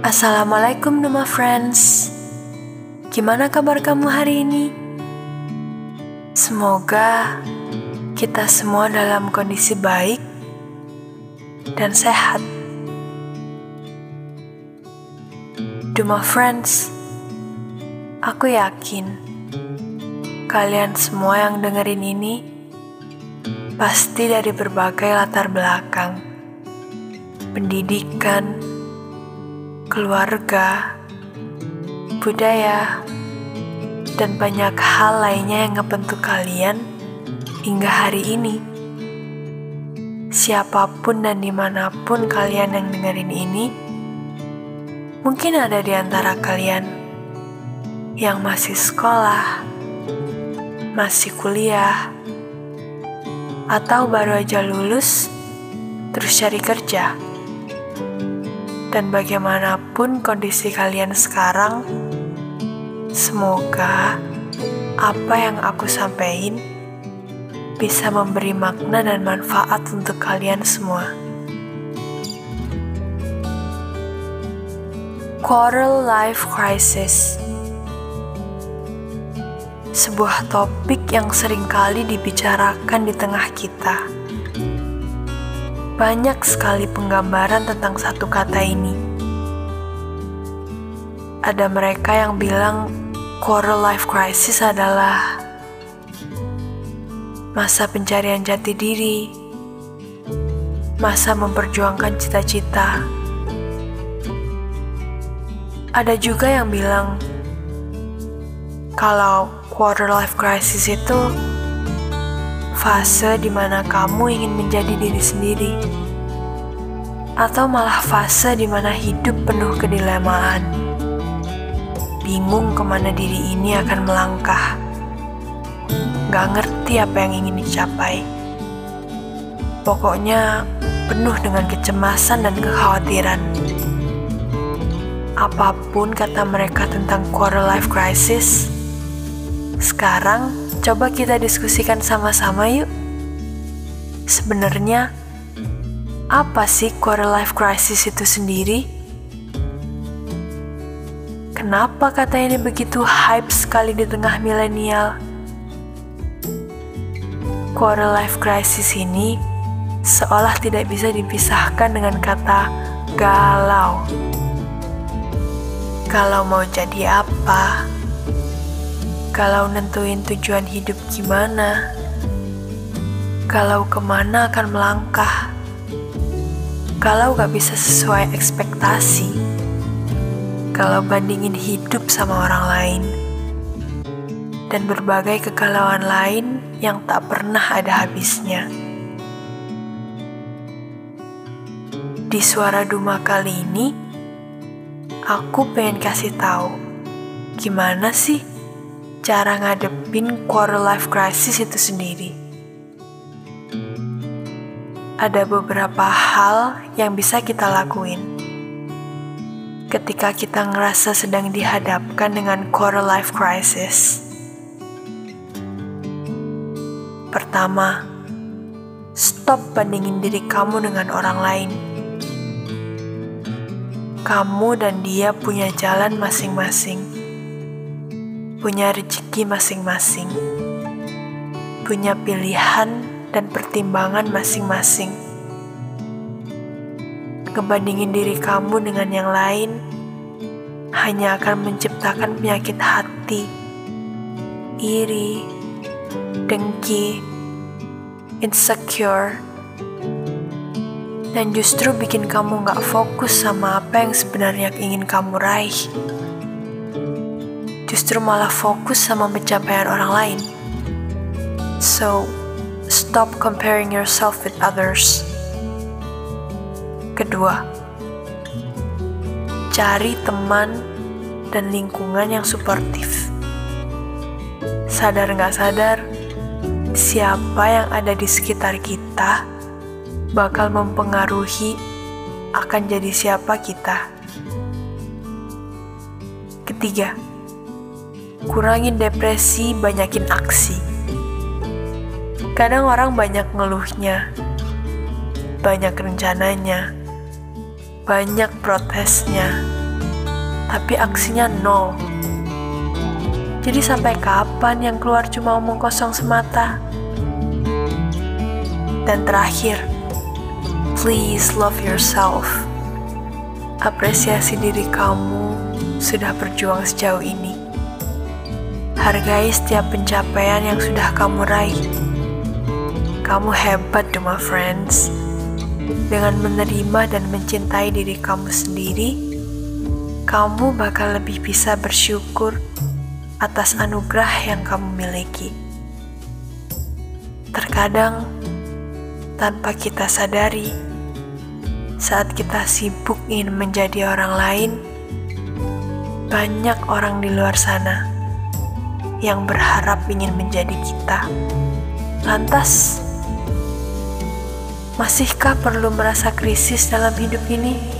Assalamualaikum Numa Friends. Gimana kabar kamu hari ini? Semoga kita semua dalam kondisi baik dan sehat. Duma Friends Aku yakin Kalian semua yang dengerin ini Pasti dari berbagai latar belakang. Pendidikan, keluarga, budaya, dan banyak hal lainnya yang ngebentuk kalian hingga hari ini. Siapa pun dan di mana pun kalian yang dengerin ini, mungkin ada di antara kalian yang masih sekolah, masih kuliah, atau baru aja lulus terus cari kerja dan bagaimanapun kondisi kalian sekarang, semoga apa yang aku sampaikan bisa memberi makna dan manfaat untuk kalian semua. Quarter Life Crisis Sebuah topik yang sering kali dibicarakan di tengah kita banyak sekali penggambaran tentang satu kata ini. Ada mereka yang bilang quarter life crisis adalah masa pencarian jati diri, masa memperjuangkan cita-cita. Ada juga yang bilang kalau quarter life crisis itu fase di mana kamu ingin menjadi diri sendiri, atau malah fase di mana hidup penuh kedilemaan, bingung ke mana diri ini akan melangkah, gak ngerti apa yang ingin dicapai. Pokoknya penuh dengan kecemasan dan kekhawatiran. Apa pun kata mereka tentang quarter life crisis, sekarang Coba kita diskusikan sama-sama yuk. Sebenarnya apa sih quarter life crisis itu sendiri? Kenapa kata ini begitu hype sekali di tengah milenial? Quarter life crisis ini seolah tidak bisa dipisahkan dengan kata galau. Kalau mau jadi apa? Kalau nentuin tujuan hidup gimana? Kalau ke mana akan melangkah? Kalau gak bisa sesuai ekspektasi? Kalau bandingin hidup sama orang lain? Dan berbagai kegalauan lain yang tak pernah ada habisnya. Di suara Duma kali ini, aku pengen kasih tahu gimana sih cara ngadepin quarter life crisis itu sendiri. Ada beberapa hal yang bisa kita lakuin ketika kita ngerasa sedang dihadapkan dengan quarter life crisis. Pertama, stop bandingin diri kamu dengan orang lain. Kamu dan dia punya jalan masing-masing punya rezeki masing-masing, punya pilihan dan pertimbangan masing-masing. Ngebandingin diri kamu dengan yang lain hanya akan menciptakan penyakit hati, iri, dengki, insecure, dan justru bikin kamu gak fokus sama apa yang sebenarnya ingin kamu raih justru malah fokus sama pencapaian orang lain. So, stop comparing yourself with others. Kedua, cari teman dan lingkungan yang suportif. Sadar nggak sadar, siapa yang ada di sekitar kita bakal mempengaruhi akan jadi siapa kita. Ketiga, kurangin depresi, banyakin aksi. Kadang orang banyak ngeluhnya, banyak rencananya, banyak protesnya, tapi aksinya nol. Jadi sampai kapan yang keluar cuma omong kosong semata? Dan terakhir, please love yourself. Apresiasi diri kamu sudah berjuang sejauh ini. Hargai setiap pencapaian yang sudah kamu raih. Kamu hebat, my friends. Dengan menerima dan mencintai diri kamu sendiri, kamu bakal lebih bisa bersyukur atas anugerah yang kamu miliki. Terkadang, tanpa kita sadari, saat kita sibuk ingin menjadi orang lain, banyak orang di luar sana yang berharap ingin menjadi kita. Lantas, masihkah perlu merasa krisis dalam hidup ini?